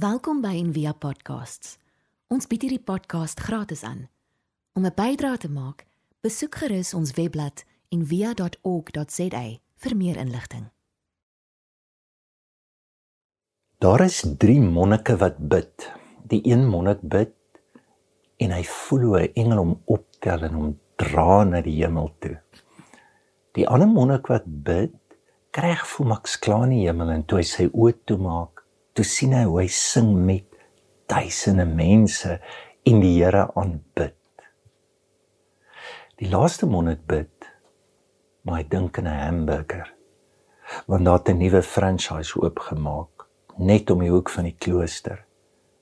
Welkom by Envia Podcasts. Ons bied hierdie podcast gratis aan. Om 'n bydrae te maak, besoek gerus ons webblad en via.org.za vir meer inligting. Daar is 3 monnike wat bid. Die een monnik bid en hy voel hoe 'n engel hom optel en hom dra na die hemel toe. Die ander monnik wat bid, kry gevoel maks klaar in die hemel en toe hy sy oë toemaak, toe sien hy hoe hy sing met duisende mense en die Here aanbid. Die laaste monnik bid maar hy dink aan 'n hamburger. Want daar het 'n nuwe franchise oopgemaak net om die hoek van die klooster.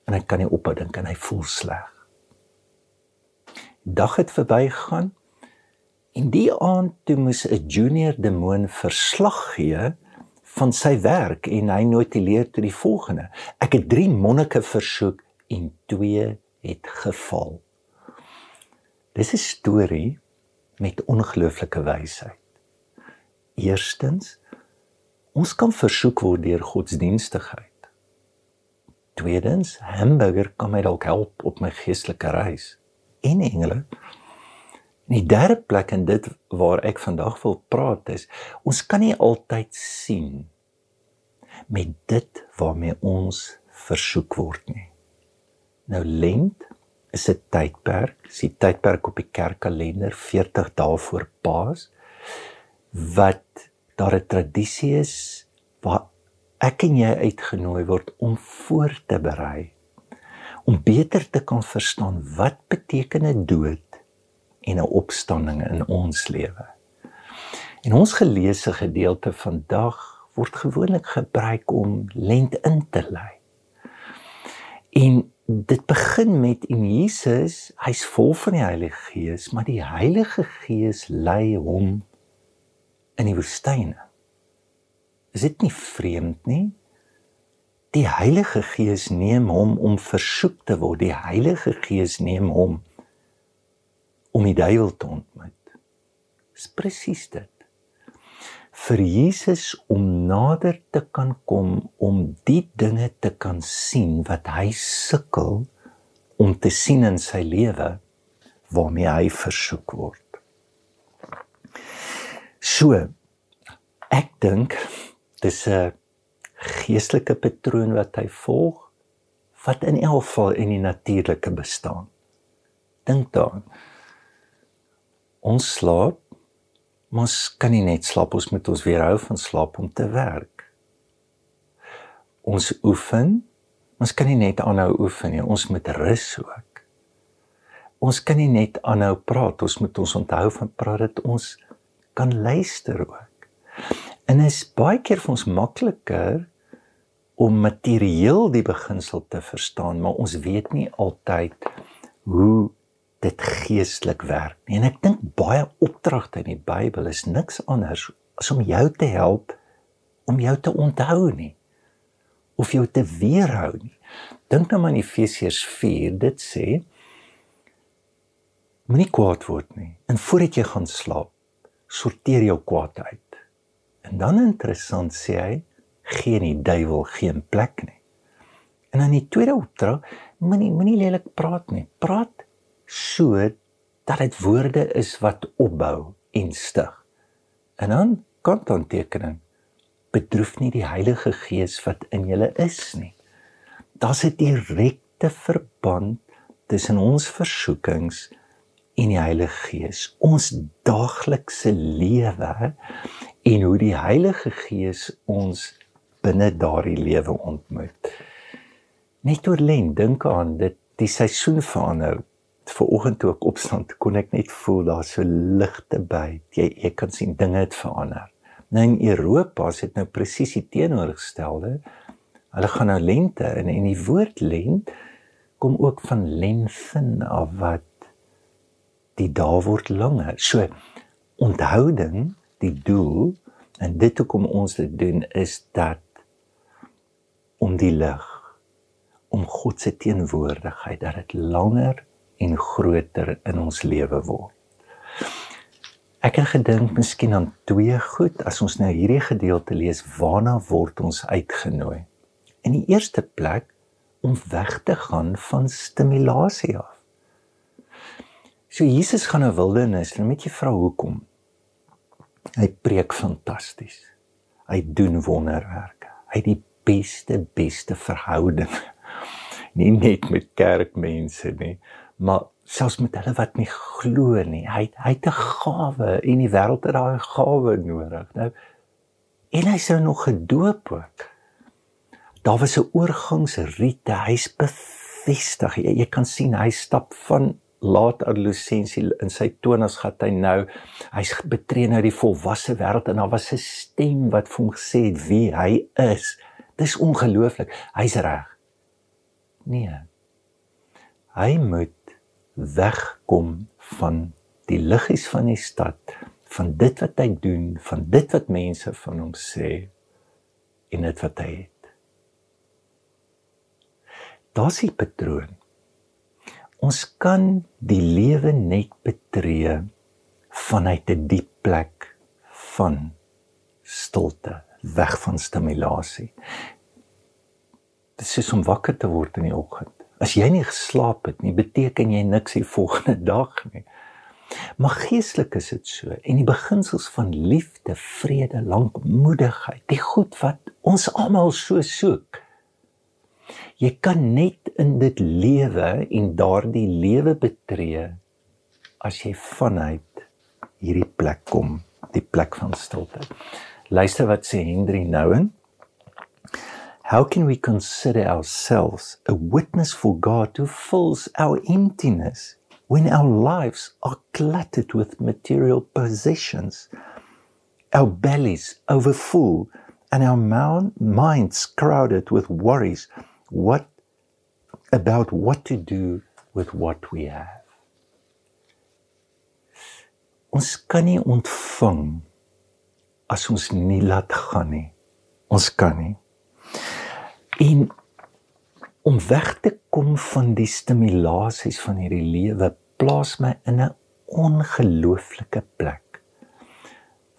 En hy kan nie ophou dink en hy voel sleg. Dag het verbygegaan. En die aand toe moes 'n junior demoon verslag gee van sy werk en hy notuleer toe die volgende: Ek het 3 monnike versoek en 2 het geval. Dis 'n storie met ongelooflike wysheid. Eerstens, ons kan versoek word deur godsdienstigheid. Tweedens, hamburger kan my dalk help op my geestelike reis. En engele. In die derde plek en dit waar ek vandag wil praat is, ons kan nie altyd sien met dit waarmee ons versoek word nie. Nou lent is 'n tydperk, is die tydperk op die kerkkalender 40 dae voor Paas wat daar 'n tradisie is waar ek en jy uitgenooi word om voor te berei om beter te kan verstaan wat beteken 'n dood en 'n opstanding in ons lewe. En ons geleesde gedeelte vandag word gewoonlik gebruik om lent in te lei. En dit begin met in Jesus, hy's vol van die Heilige Gees, maar die Heilige Gees lei hom in die woestyne. Is dit nie vreemd nie? Die Heilige Gees neem hom om versoek te word. Die Heilige Gees neem hom om die duiwel te ontmoet. Dis presies dit. Vir Jesus om nader te kan kom om die dinge te kan sien wat hy sukkel om te sien in sy lewe waarmee hy versoek word. So ek dink dis 'n geestelike patroon wat hy volg wat in elk geval in die natuurlike bestaan. Dink daaraan. Ons slaap, ons kan nie net slaap, ons moet ons weerhou van slaap om te werk. Ons oefen, ons kan nie net aanhou oefen nie, ons moet rus ook. Ons kan nie net aanhou praat, ons moet ons onthou van praat dat ons kan luister ook. En is baie keer vir ons makliker om materieel die beginsel te verstaan, maar ons weet nie altyd hoe dit geestelik werk nie. En ek dink baie opdragte in die Bybel is niks anders as om jou te help om jou te onthou nie of jou te weerhou nie. Dink nou aan Efesiërs 4, dit sê moenie kwaad word nie. En voordat jy gaan slaap, sorteer jou kwaad uit. En dan interessant sê hy, geen die duiwel geen plek nie. En dan die tweede opdrag, moenie moenie lelik praat nie. Praat so dat dit woorde is wat opbou en stig. En dan kantonttekening bedroef nie die Heilige Gees wat in julle is nie. Daar's 'n direkte verband tussen ons versoekings en die Heilige Gees. Ons daaglikse lewe en hoe die Heilige Gees ons binne daardie lewe ontmoet. Net oor len dink aan dit die seisoen verander. Vanoggend toe ek opstaan, kon ek net voel daar so ligte by. Jy jy kan sien dinge het verander. Nou in Europa is dit nou presies die teenoorgestelde. Hulle gaan nou lente in en die woord lent kom ook van lensin af wat die dae word langer. So onthouding, die doel en dit hoekom ons dit doen is dat om die lig om God se teenwoordigheid dat dit langer en groter in ons lewe word. Ek het gedink miskien aan twee goed as ons nou hierdie gedeelte lees waarna word ons uitgenooi. In die eerste plek om weg te gaan van stimulasie af. So Jesus gaan na wildernis en met jy vra hoekom? Hy preek fantasties. Hy doen wonderwerke. Hy het die beste beste verhouding. Nie net met kerkmense nie, maar selfs met hulle wat nie glo nie. Hy hy het 'n gawe en die wêreld het daai gawe nodig. Nou en hy's nou nog gedoop ook. Daar was 'n oorgangsrite. Hy's bevestig. Jy, jy kan sien hy stap van laat adolessensie in sy tonas gat hy nou hy's betree nou die volwasse wêreld en daar was 'n stem wat vir hom gesê het wie hy is. Dis ongelooflik. Hy's reg. Nee. Hy moet wegkom van die liggies van die stad, van dit wat hy doen, van dit wat mense van hom sê en dit wat hy het. Daar's 'n patroon. Ons kan die lewe net betree vanuit 'n diep plek van stilte, weg van stimulasie. Dit is om wakker te word in die oggend. As jy nie geslaap het nie, beteken jy niks die volgende dag nie. Maar geestelik is dit so en die beginsels van liefde, vrede, lankmoedigheid, die goed wat ons almal so soek. Jy kan net in dit lewe en daardie lewe betree as jy vanuit hierdie plek kom, die plek van stilte. Luister wat sê Henry Nouwen. How can we consider ourselves a witness for God who fills our emptiness when our lives are cluttered with material possessions, our bellies overfull, and our minds crowded with worries what about what to do with what we have? Ons kan nie ontvang as ons nie laat gaan nie. Ons kan nie. En om weg te kom van die stimulasies van hierdie lewe plaas my in 'n ongelooflike plek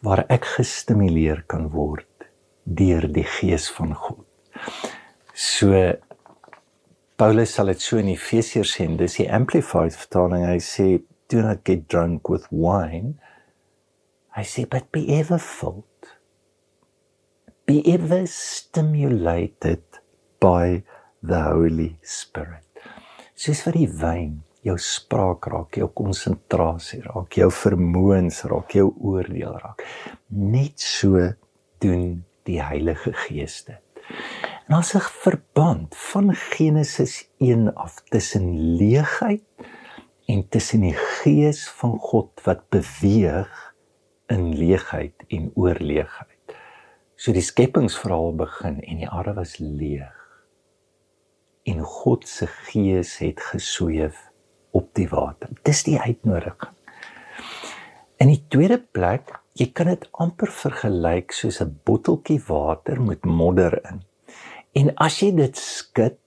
waar ek gestimuleer kan word deur die gees van God. So Paulus sal dit so in Efesiërs sê, dis die amplified vertaling. Hy sê do not get drunk with wine. Hy sê but be ever filled. Be ever stimulated by the Holy Spirit. Soos vir die wyn, jou spraak raak, jou konsentrasie raak, jou vermoëns raak, jou oordeel raak. Net so doen die Heilige Gees dit. En as 'n verband van Genesis 1 af tussen leegheid en tussen die gees van God wat beweeg in leegheid en oorleegheid. So die skepingsverhaal begin en die aarde was leeg en God se gees het gesweef op die water. Dis die uitnodiging. In die tweede plek, jy kan dit amper vergelyk soos 'n botteltjie water met modder in. En as jy dit skud,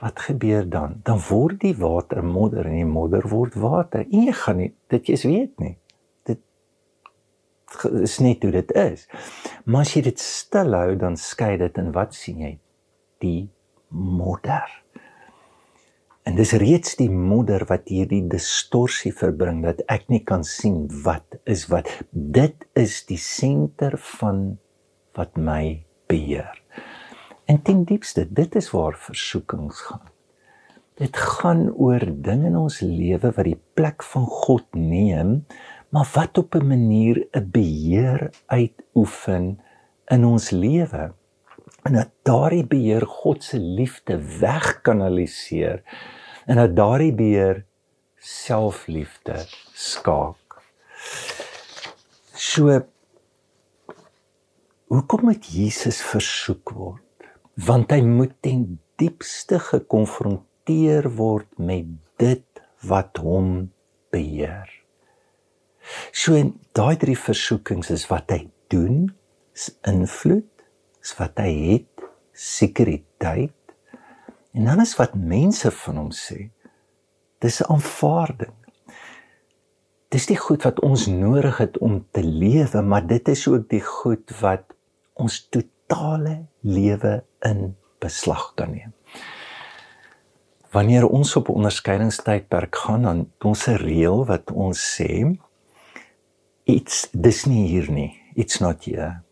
wat gebeur dan? Dan word die water modder en die modder word water. En jy gaan nie dit jy's weet nie. Dit is net hoe dit is. Maar as jy dit stil hou, dan skei dit en wat sien jy? Die modder. En dis reeds die modder wat hierdie distorsie verbring dat ek nie kan sien wat is wat. Dit is die senter van wat my beheer. En ten diepste, dit is waar versoekings gaan. Dit gaan oor dinge in ons lewe wat die plek van God neem, maar wat op 'n manier 'n beheer uitoefen in ons lewe en dat daardie beheer God se liefde wegkanaliseer en dat daardie beheer selfliefde skaak. So hoekom moet Jesus versoek word? Want hy moet ten diepste gekonfronteer word met dit wat hom beheer. So daai drie versoekings is wat hy doen, is invloed is wat hy het, sekuriteit. En dan is wat mense van hom sê. Dis 'n aanvaarding. Dis die goed wat ons nodig het om te lewe, maar dit is ook die goed wat ons totale lewe in beslag kan neem. wanneer ons op onderskeidingstydperk gaan dan ons 'n reël wat ons sê iets dis nie hier nie it's not here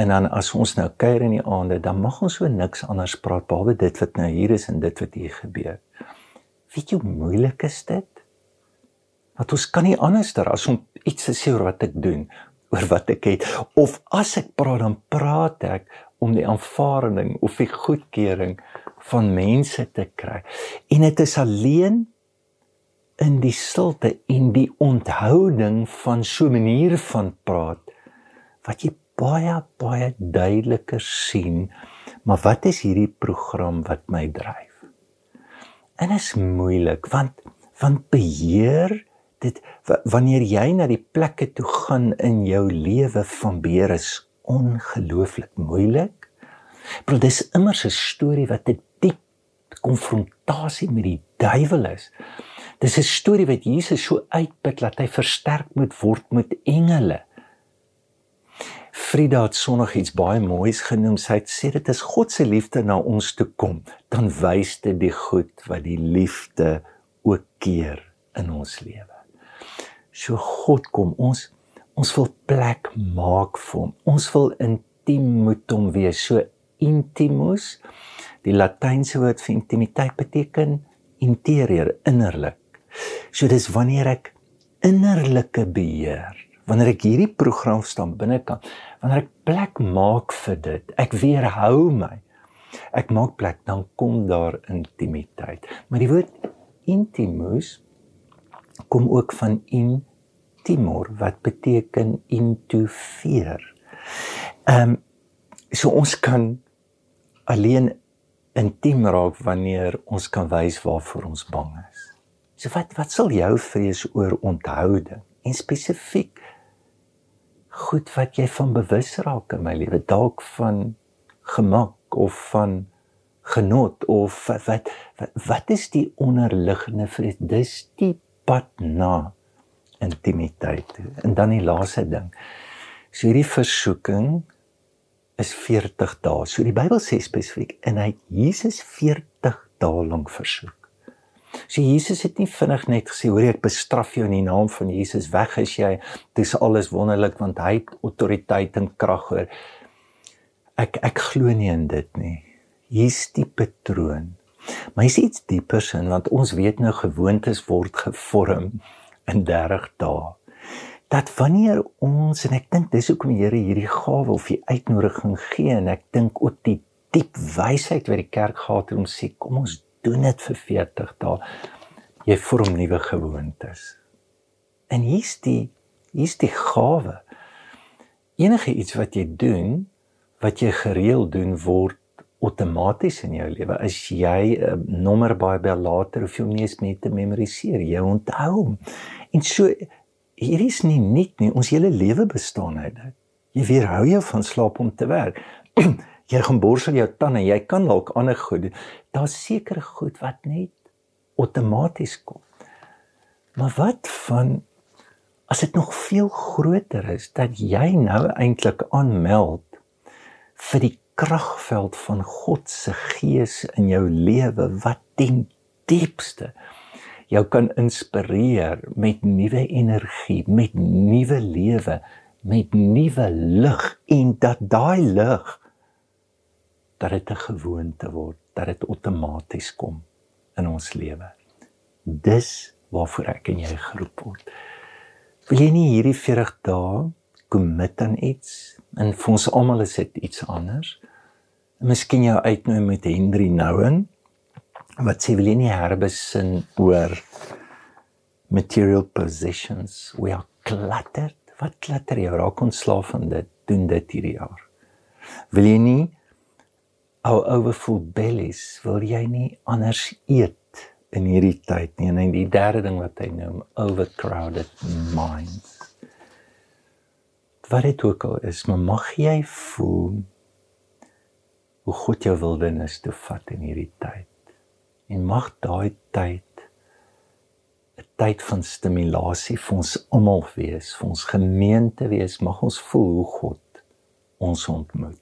en dan as ons nou kuier in die aande dan mag ons so niks anders praat behalwe dit wat nou hier is en dit wat hier gebeur. Weet jy hoe moeilik is dit? Want ons kan nie anderster as om iets te sê oor wat ek doen oor wat ek het. Of as ek praat dan praat ek om die aanvaarding of die goedkeuring van mense te kry. En dit is alleen in die stilte en die onthouding van so 'n manier van praat wat jy baie baie duideliker sien maar wat is hierdie program wat my dryf? En dit is moeilik want want beheer dit wanneer jy na die plekke toe gaan in jou lewe van beheer is ongelooflik moeilik. Maar dis immers 'n storie wat 'n diep konfrontasie met die duiwel is. Dis 'n storie wat Jesus so uitput dat hy versterk moet word met engele. Frida het sonnig iets baie moois genoem. Sy het sê dit is God se liefde na ons toe kom, dan wys dit die goed wat die liefde ook keer in ons lewe. So God kom ons ons wil plek maak vir hom. Ons wil intiem met hom wees. So intimus. Die latynse woord vir intimiteit beteken interieur, innerlik. So dis wanneer ek innerlike beheer, wanneer ek hierdie program staan binnekant, wanneer ek plek maak vir dit, ek weerhou my. Ek maak plek, dan kom daar intimiteit. Maar die woord intimus kom ook van intimor wat beteken into fear. Ehm um, so ons kan alleen intiem raak wanneer ons kan wys waarvoor ons bang is. So wat wat sal jou vrees oor onthouding en spesifiek goed wat jy van bewus raak in my lewe dalk van gemak of van genot of wat wat, wat is die onderliggende vrees dis die pad na intimiteit. En dan die laaste ding. So hierdie versoeking is 40 dae. So die Bybel sê spesifiek en hy Jesus 40 dae lank versoek. So Jesus het nie vinnig net gesê hoor ek bestraf jou in die naam van Jesus weg is jy. Dis alles wonderlik want hy het autoriteit en krag oor. Ek ek glo nie in dit nie. Hier's die patroon. Maar is iets dieper sin want ons weet nou gewoontes word gevorm in 30 dae. Dat wanneer ons en ek dink dis hoekom die Here hierdie gawe of die uitnodiging gee en ek dink ook die diep wysheid wat die kerk gehad het om sê kom ons doen dit vir 40 dae. Jy vorm nuwe gewoontes. En hier's die hier's die gawe. Enige iets wat jy doen wat jy gereeld doen word outomaties in jou lewe. As jy 'n uh, nommer baie baie later hoef jy nie eens meer te memoriseer, jy onthou hom. En so hier is nie net nie, ons hele lewe bestaan uit dit. Jy weerhou jou van slaap om te werk. jy gaan borsel jou tande, jy kan dalk ander goed doen. Daar's sekere goed wat net outomaties kom. Maar wat van as dit nog veel groter is dat jy nou eintlik aanmeld vir die kragveld van God se gees in jou lewe wat ten diepste jou kan inspireer met nuwe energie, met nuwe lewe, met nuwe lig en dat daai lig dat dit 'n gewoonte word, dat dit outomaties kom in ons lewe. Dis waarvoor ek en jy geroep word. Wil jy nie hierdie 40 dae commit aan iets en vir ons almal is dit iets anders? miskien jou uitnooi met Henry Nouwen wat sê wil jy nie herbesin oor material possessions we are cluttered wat klatter jy raak ontslaaf van dit doen dit hierdie jaar wil jy nie ou overfull bellies wil jy nie anders eet in hierdie tyd nie en die derde ding wat hy noem overcrowded minds wat dit ook al is maar mag jy voel hoe God jou wildernis toe vat in hierdie tyd. En mag daai tyd 'n tyd van stimulasie vir ons almal wees, vir ons gemeente wees, mag ons voel hoe God ons ontmoet.